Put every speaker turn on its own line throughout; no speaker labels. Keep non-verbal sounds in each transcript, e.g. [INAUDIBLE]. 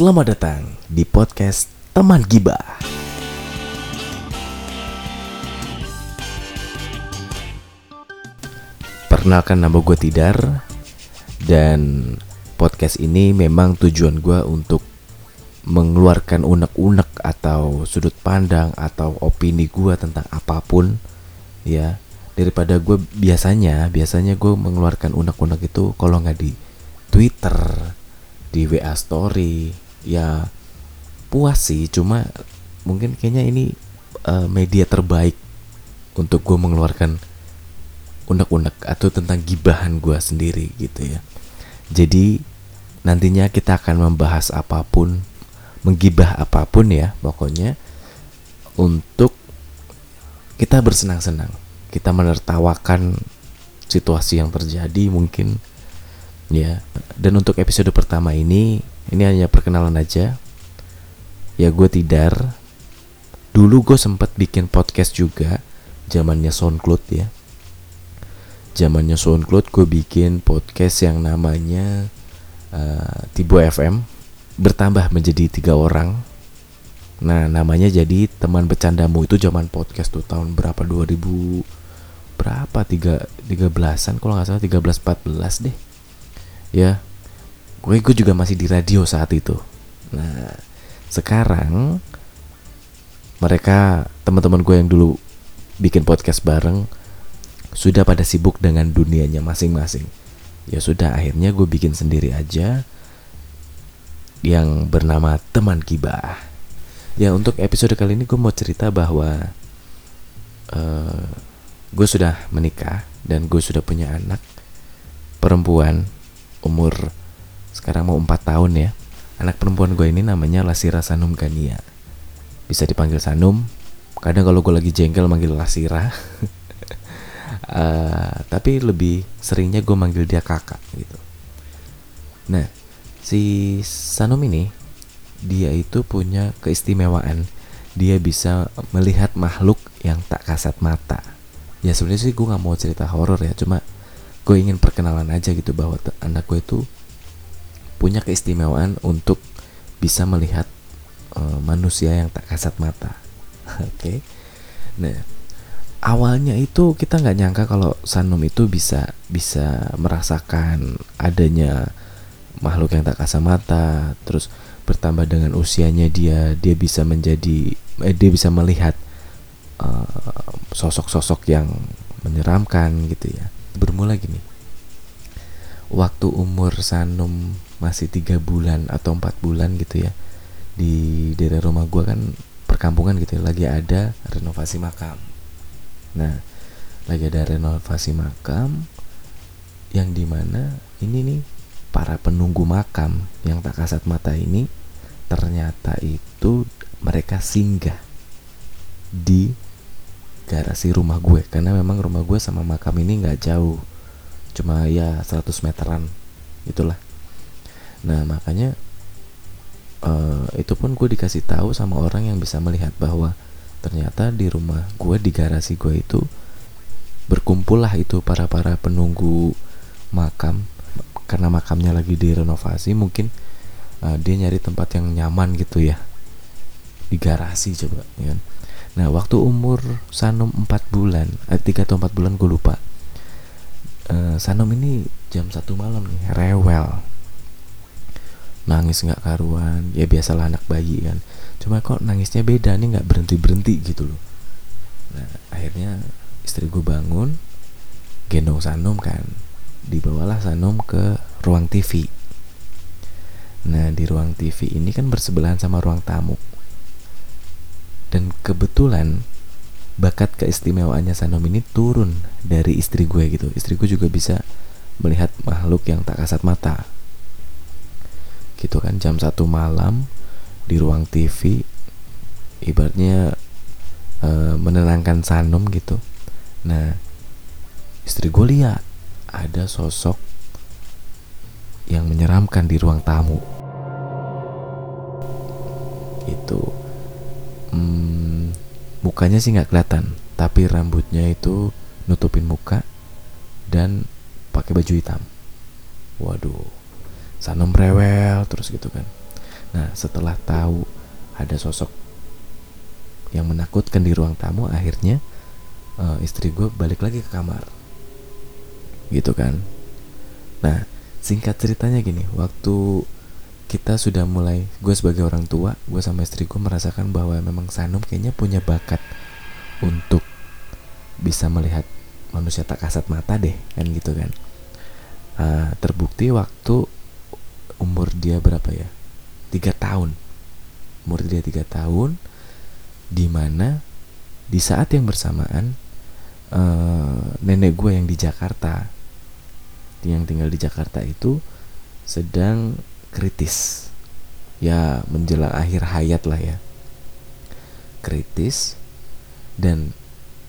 Selamat datang di podcast Teman Gibah. Perkenalkan nama gue Tidar dan podcast ini memang tujuan gue untuk mengeluarkan unek-unek atau sudut pandang atau opini gue tentang apa pun ya daripada gue biasanya biasanya gue mengeluarkan unek-unek itu kalau nggak di Twitter di WA Story ya puas sih cuma mungkin kayaknya ini uh, media terbaik untuk gue mengeluarkan unek-unek atau tentang gibahan gue sendiri gitu ya. Jadi nantinya kita akan membahas apa pun menggibah apa pun ya pokoknya untuk kita bersenang-senang kita menertawakan situasi yang terjadi mungkin ya. Dan untuk episode pertama ini ini hanya perkenalan aja. Ya gue tidar. Dulu gue sempat bikin podcast juga. Zamannya SoundCloud ya. Zamannya SoundCloud gue bikin podcast yang namanya uh, Tibo FM bertambah menjadi tiga orang. Nah namanya jadi teman bercandamu. Itu zaman podcast tuh tahun berapa? 2000 berapa? Tiga tiga belasan kalau nggak salah. Tiga belas empat belas deh. Ya gue gue juga masih di radio saat itu nah sekarang mereka teman-teman gue yang dulu bikin podcast bareng sudah pada sibuk dengan dunianya masing-masing ya sudah akhirnya gue bikin sendiri aja yang bernama teman kibah. Ya untuk episode kali ini gue mau cerita bahwa uh, gue sudah menikah dan gue sudah punya anak perempuan umur sekarang mau 4 tahun ya. Anak perempuan gue ini namanya Lasira Sanum Gania. Bisa dipanggil Sanum. Kadang kalau gue lagi jengkel manggil Lasira. uh, [LAUGHS] tapi lebih seringnya gue manggil dia kakak gitu. Nah, si Sanom ini dia itu punya keistimewaan dia bisa melihat makhluk yang tak kasat mata ya sebenarnya sih gue nggak mau cerita horor ya cuma gue ingin perkenalan aja gitu bahwa anak gue itu punya keistimewaan untuk bisa melihat uh, manusia yang tak kasat mata. [LAUGHS] Oke. Okay? nah awalnya itu kita nggak nyangka kalau Sanom itu bisa bisa merasakan adanya makhluk yang tak kasat mata terus bertambah dengan usianya dia dia bisa menjadi eh, dia bisa melihat eh, sosok-sosok uh, yang menyeramkan gitu ya. Bermula gini. Waktu umur Sanum masih tiga bulan atau empat bulan gitu ya di daerah rumah gue kan perkampungan gitu ya lagi ada renovasi makam. Nah lagi ada renovasi makam yang di mana ini nih para penunggu makam yang tak kasat mata ini ternyata itu mereka singgah di garasi rumah gue. Karena memang rumah gue sama makam ini nggak jauh cuma ya 100 meteran itulah nah makanya uh, itu pun gue dikasih tahu sama orang yang bisa melihat bahwa ternyata di rumah gue di garasi gue itu berkumpul lah itu para para penunggu makam. Karena makamnya lagi direnovasi mungkin uh, dia nyari tempat yang nyaman gitu ya. Di garasi coba ya kan? Nah waktu umur Sanom 4 bulan eh, 3 atau 4 bulan gue lupa. Uh, Sanom ini jam satu malam nih rewel nangis nggak karuan ya biasalah anak bayi kan cuma kok nangisnya beda nih nggak berhenti berhenti gitu loh nah akhirnya istri gue bangun gendong Sanom kan dibawalah Sanom ke ruang TV. Nah, di ruang TV ini kan bersebelahan sama ruang tamu. Dan kebetulan bakat keistimewaannya Sanom ini turun dari istri gue gitu. Istri gue juga bisa melihat makhluk yang tak kasat mata. Gitu kan jam satu malam di ruang TV ibaratnya e, menenangkan Sanom gitu. Nah, istri gue lihat ada sosok yang menyeramkan di ruang tamu. Itu hmm, mukanya sih nggak kelihatan, tapi rambutnya itu nutupin muka dan pakai baju hitam. Waduh, Sanom rewel terus gitu kan. Nah, setelah tahu ada sosok yang menakutkan di ruang tamu, akhirnya uh, istri gue balik lagi ke kamar. Gitu kan. Nah, singkat ceritanya gini, waktu kita sudah mulai, gue sebagai orang tua, gue sama istri gue merasakan bahwa memang Sanum kayaknya punya bakat untuk bisa melihat manusia tak kasat mata deh, kan gitu kan. Uh, terbukti waktu umur dia berapa ya? tiga tahun. Umur dia tiga tahun di mana di saat yang bersamaan uh, nenek gue yang di Jakarta yang tinggal di Jakarta itu sedang kritis. Ya menjelang akhir hayat lah ya. Kritis dan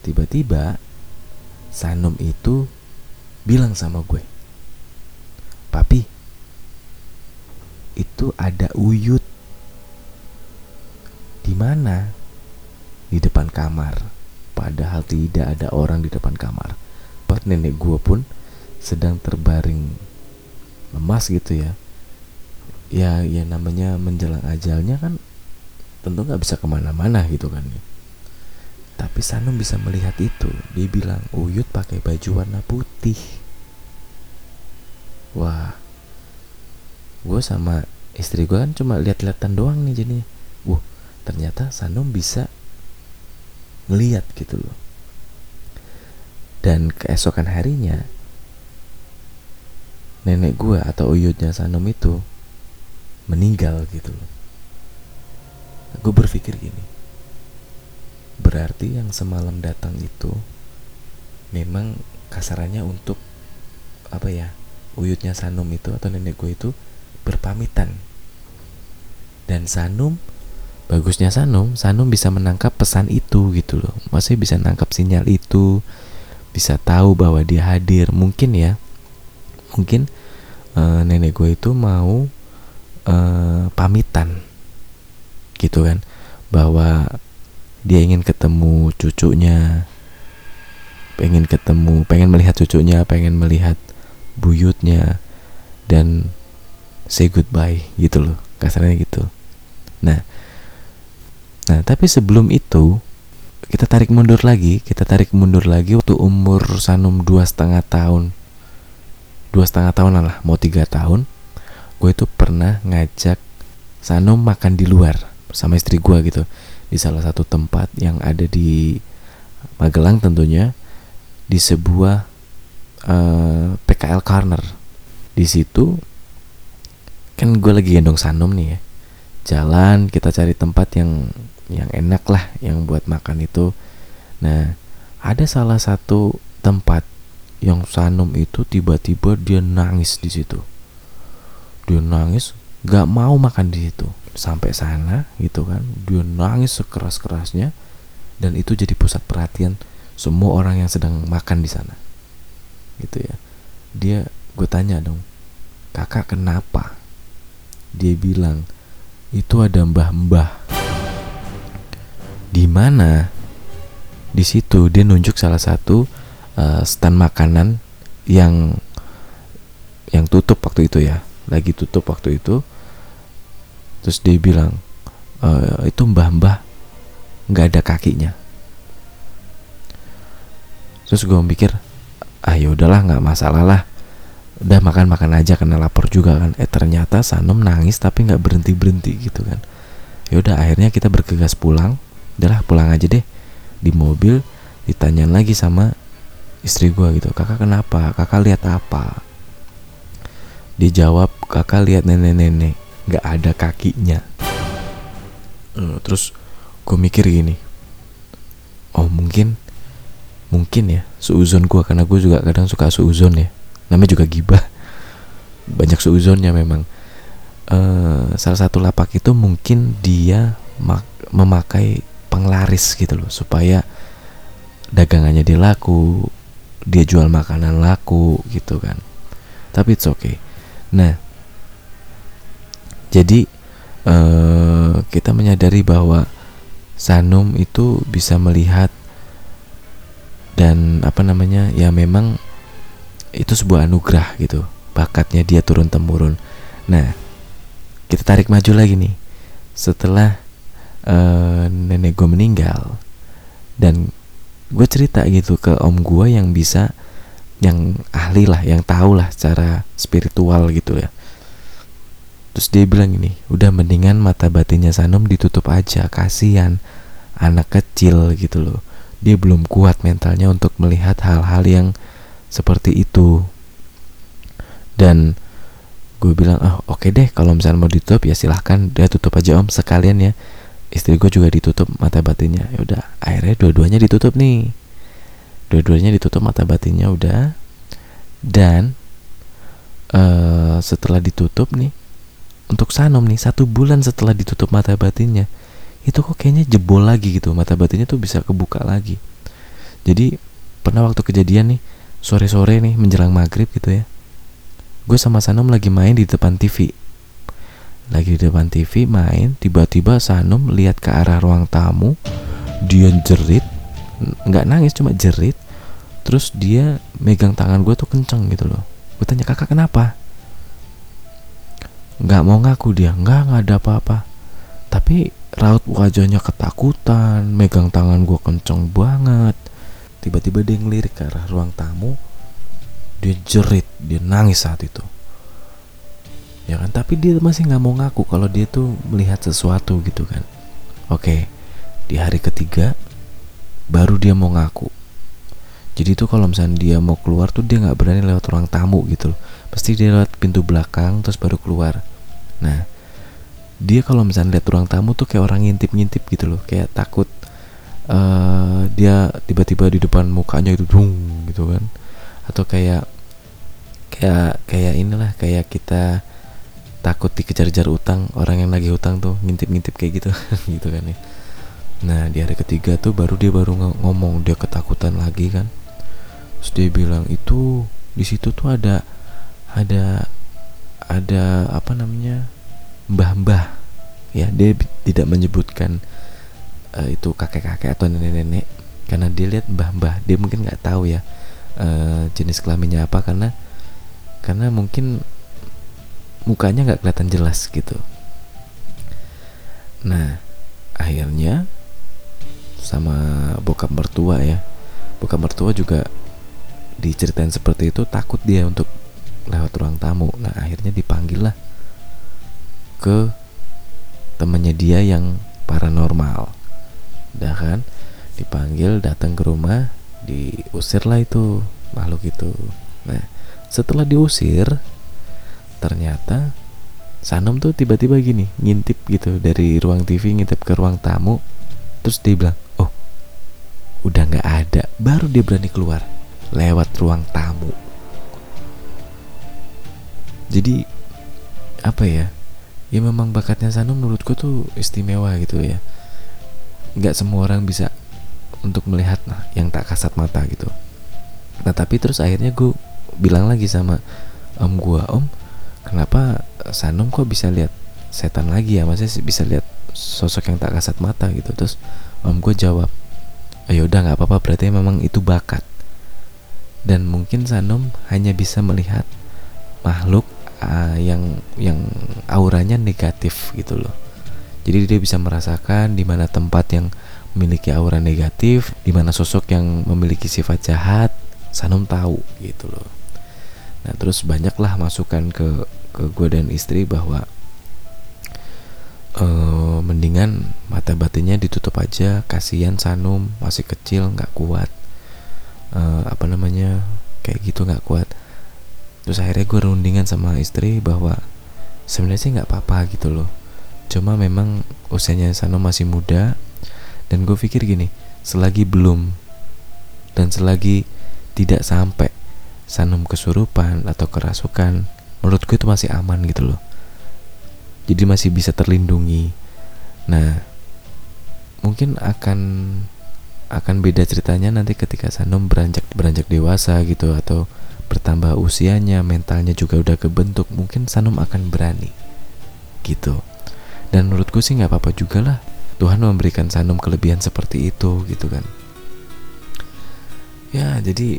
tiba-tiba Sanom itu bilang sama gue papi itu ada uyut di mana? Di depan kamar. Padahal tidak ada orang di depan kamar. Buat nenek gue pun sedang terbaring lemas gitu ya. Ya ya namanya menjelang ajalnya kan tentu nggak bisa ke mana-mana gitu kan ya. Tapi Sanum bisa melihat itu. Dia bilang Uyut pakai baju warna putih. Wah gue sama istri gue kan cuma lihat-lihatan doang nih jadi wah ternyata Sanom bisa ngeliat gitu loh. Dan keesokan harinya nenek gue atau uyutnya Sanom itu meninggal gitu loh. Gue berpikir gini berarti yang semalam datang itu memang kasarannya untuk apa ya uyutnya Sanom itu atau nenek gue itu berpamitan. Dan Sanum, bagusnya Sanum, Sanum bisa menangkap pesan itu gitu loh. Maksudnya bisa menangkap sinyal itu, bisa tahu bahwa dia hadir. Mungkin ya, mungkin uh, nenek gue itu mau uh, pamitan, gitu kan, bahwa dia ingin ketemu cucunya, pengen ketemu, pengen melihat cucunya, pengen melihat buyutnya, dan say goodbye gitu loh kasarnya gitu. Nah nah tapi sebelum itu kita tarik mundur lagi kita tarik mundur lagi waktu umur Sanum dua setengah tahun. Dua setengah tahun lah mau tiga tahun gue itu pernah ngajak Sanum makan di luar sama istri gue gitu di salah satu tempat yang ada di Magelang tentunya di sebuah uh, eh, PKL Corner. Di situ kan gue lagi gendong Sanom nih ya. Jalan kita cari tempat yang yang enak lah yang buat makan itu. Nah ada salah satu tempat yang Sanom itu tiba-tiba dia nangis di situ. Dia nangis gak mau makan di situ. Sampai sana gitu kan dia nangis sekeras kerasnya dan itu jadi pusat perhatian semua orang yang sedang makan di sana. Gitu ya. Dia gue tanya dong kakak kenapa dia bilang itu ada mbah-mbah. Di mana? Di situ dia nunjuk salah satu uh, stand makanan yang yang tutup waktu itu ya lagi tutup waktu itu. Terus dia bilang e, itu mbah-mbah nggak ada kakinya. Terus gue mikir ah ya udahlah nggak masalah lah udah makan makan aja karena lapar juga kan. Eh ternyata Sanom nangis tapi nggak berhenti berhenti gitu kan. Ya udah akhirnya kita bergegas pulang. Udahlah pulang aja deh. Di mobil ditanyain lagi sama istri gue gitu. Kakak kenapa? Kakak lihat apa? Dijawab kakak lihat nenek-nenek. Nggak ada kakinya. Uh, terus gue mikir gini. Oh mungkin mungkin ya suuzon gue karena gue juga kadang suka suuzon ya namanya juga gibah. Banyak seuzonnya memang. Uh, salah satu lapak itu mungkin dia memakai penglaris gitu loh supaya dagangannya dia laku dia jual makanan laku gitu kan. Tapi it's okay. Nah jadi uh, kita menyadari bahwa Sanum itu bisa melihat dan apa namanya ya memang itu sebuah anugerah gitu. Bakatnya dia turun temurun. Nah kita tarik maju lagi nih. Setelah uh, nenek gue meninggal dan gue cerita gitu ke om gue yang bisa yang ahli lah yang tahu lah secara spiritual gitu ya. Terus dia bilang ini udah mendingan mata batinnya Sanom ditutup aja kasihan anak kecil gitu loh. Dia belum kuat mentalnya untuk melihat hal-hal yang seperti itu. Dan gue bilang ah oke okay deh kalau misalnya mau ditutup ya silahkan dia tutup aja om sekalian ya. Istri gue juga ditutup mata batinnya. Ya udah akhirnya dua-duanya ditutup nih. Dua-duanya ditutup mata batinnya udah. Dan uh, setelah ditutup nih untuk Sanom nih satu bulan setelah ditutup mata batinnya itu kok kayaknya jebol lagi gitu mata batinnya tuh bisa kebuka lagi. Jadi pernah waktu kejadian nih sore-sore nih menjelang maghrib gitu ya. Gue sama Sanom lagi main di depan TV lagi di depan TV main tiba-tiba Sanum lihat ke arah ruang tamu. Dia jerit nggak nangis cuma jerit. Terus dia megang tangan gue tuh kenceng gitu loh. Gue tanya kakak kenapa? Nggak mau ngaku dia. Nggak nggak ada apa-apa. Tapi raut wajahnya ketakutan megang tangan gue kenceng banget tiba-tiba dia ngelirik ke arah ruang tamu. Dia jerit dia nangis saat itu. Ya kan? Tapi dia masih nggak mau ngaku kalau dia tuh melihat sesuatu gitu kan. Oke di hari ketiga baru dia mau ngaku. Jadi tuh kalau misalnya dia mau keluar tuh dia nggak berani lewat ruang tamu gitu loh. Pasti dia lewat pintu belakang terus baru keluar. Nah dia kalau misalnya lihat ruang tamu tuh kayak orang ngintip-ngintip gitu loh. Kayak takut uh, dia tiba-tiba di depan mukanya itu dung gitu kan. Atau kayak kayak kayak inilah kayak kita takut dikejar-kejar utang orang yang lagi utang tuh ngintip-ngintip kayak gitu [LAUGHS] gitu kan ya. Nah di hari ketiga tuh baru dia baru ngomong dia ketakutan lagi kan. Terus dia bilang itu di situ tuh ada ada ada apa namanya mbah-mbah. Ya dia tidak menyebutkan uh, itu kakek-kakek atau nenek-nenek. Karena dia lihat mbah-mbah dia mungkin nggak tahu ya uh, jenis kelaminnya apa. Karena karena mungkin mukanya nggak kelihatan jelas gitu. Nah akhirnya sama bokap mertua ya bokap mertua juga diceritain seperti itu takut dia untuk lewat ruang tamu. Nah akhirnya dipanggil lah ke temannya dia yang paranormal dipanggil datang ke rumah diusir lah itu makhluk itu. Nah setelah diusir ternyata Sanom tuh tiba-tiba gini ngintip gitu dari ruang TV ngintip ke ruang tamu. Terus dia bilang oh udah nggak ada. Baru dia berani keluar lewat ruang tamu. Jadi apa ya? Ya memang bakatnya Sanom menurutku tuh istimewa gitu ya. Nggak semua orang bisa untuk melihat nah yang tak kasat mata gitu. Nah tapi terus akhirnya gue bilang lagi sama om gue om kenapa Sanom kok bisa lihat setan lagi ya? Maksudnya bisa lihat sosok yang tak kasat mata gitu. Terus om gue jawab ayo udah nggak apa-apa berarti memang itu bakat. Dan mungkin Sanom hanya bisa melihat makhluk uh, yang yang auranya negatif gitu loh. Jadi dia bisa merasakan di mana tempat yang memiliki aura negatif di mana sosok yang memiliki sifat jahat Sanom tahu gitu loh. Nah terus banyaklah masukan ke ke gue dan istri bahwa uh, mendingan mata batinnya ditutup aja kasihan Sanum masih kecil nggak kuat. Uh, apa namanya kayak gitu nggak kuat. Terus akhirnya gue rundingan sama istri bahwa sebenarnya sih nggak apa-apa gitu loh. Cuma memang usianya Sanum masih muda dan gue pikir gini selagi belum dan selagi tidak sampai sanum kesurupan atau kerasukan menurutku itu masih aman gitu loh. Jadi masih bisa terlindungi. Nah mungkin akan akan beda ceritanya nanti ketika Sanum beranjak beranjak dewasa gitu atau bertambah usianya mentalnya juga udah kebentuk mungkin Sanum akan berani gitu. Dan menurutku sih nggak apa-apa juga lah Tuhan memberikan Sanum kelebihan seperti itu gitu kan. Ya jadi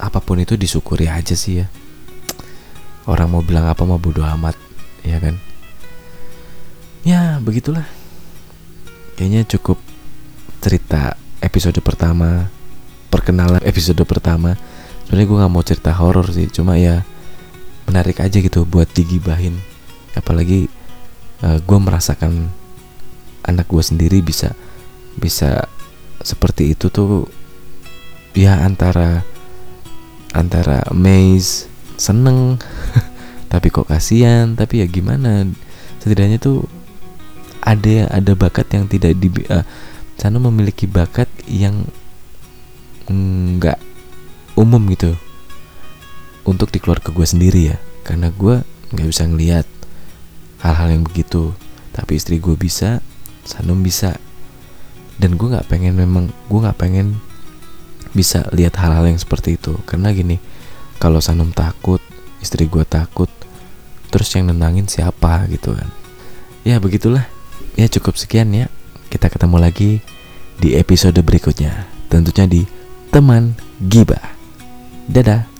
apa pun itu disyukuri aja sih ya. Orang mau bilang apa mau bodo amat ya kan? Ya begitulah. Kayaknya cukup cerita episode pertama perkenalan episode pertama. Sebenarnya gue nggak mau cerita horor sih cuma ya menarik aja gitu buat digibahin. Apalagi uh, gue merasakan anak gue sendiri bisa bisa seperti itu tuh ya antara antara maze seneng [LAUGHS] tapi kok kasihan tapi ya gimana? Setidaknya tuh ada ada bakat yang tidak di uh, Sano memiliki bakat yang nggak umum gitu untuk di keluarga gue sendiri ya. Karena gue nggak bisa ngelihat hal-hal yang begitu tapi istri gue bisa Sanum bisa. Dan gue nggak pengen memang gue nggak pengen bisa lihat hal-hal yang seperti itu. Karena gini kalau Sanum takut istri gue takut terus yang nenangin siapa gitu kan. Ya begitulah. Ya cukup sekian ya. Kita ketemu lagi di episode berikutnya. Tentunya di teman gibah. Dadah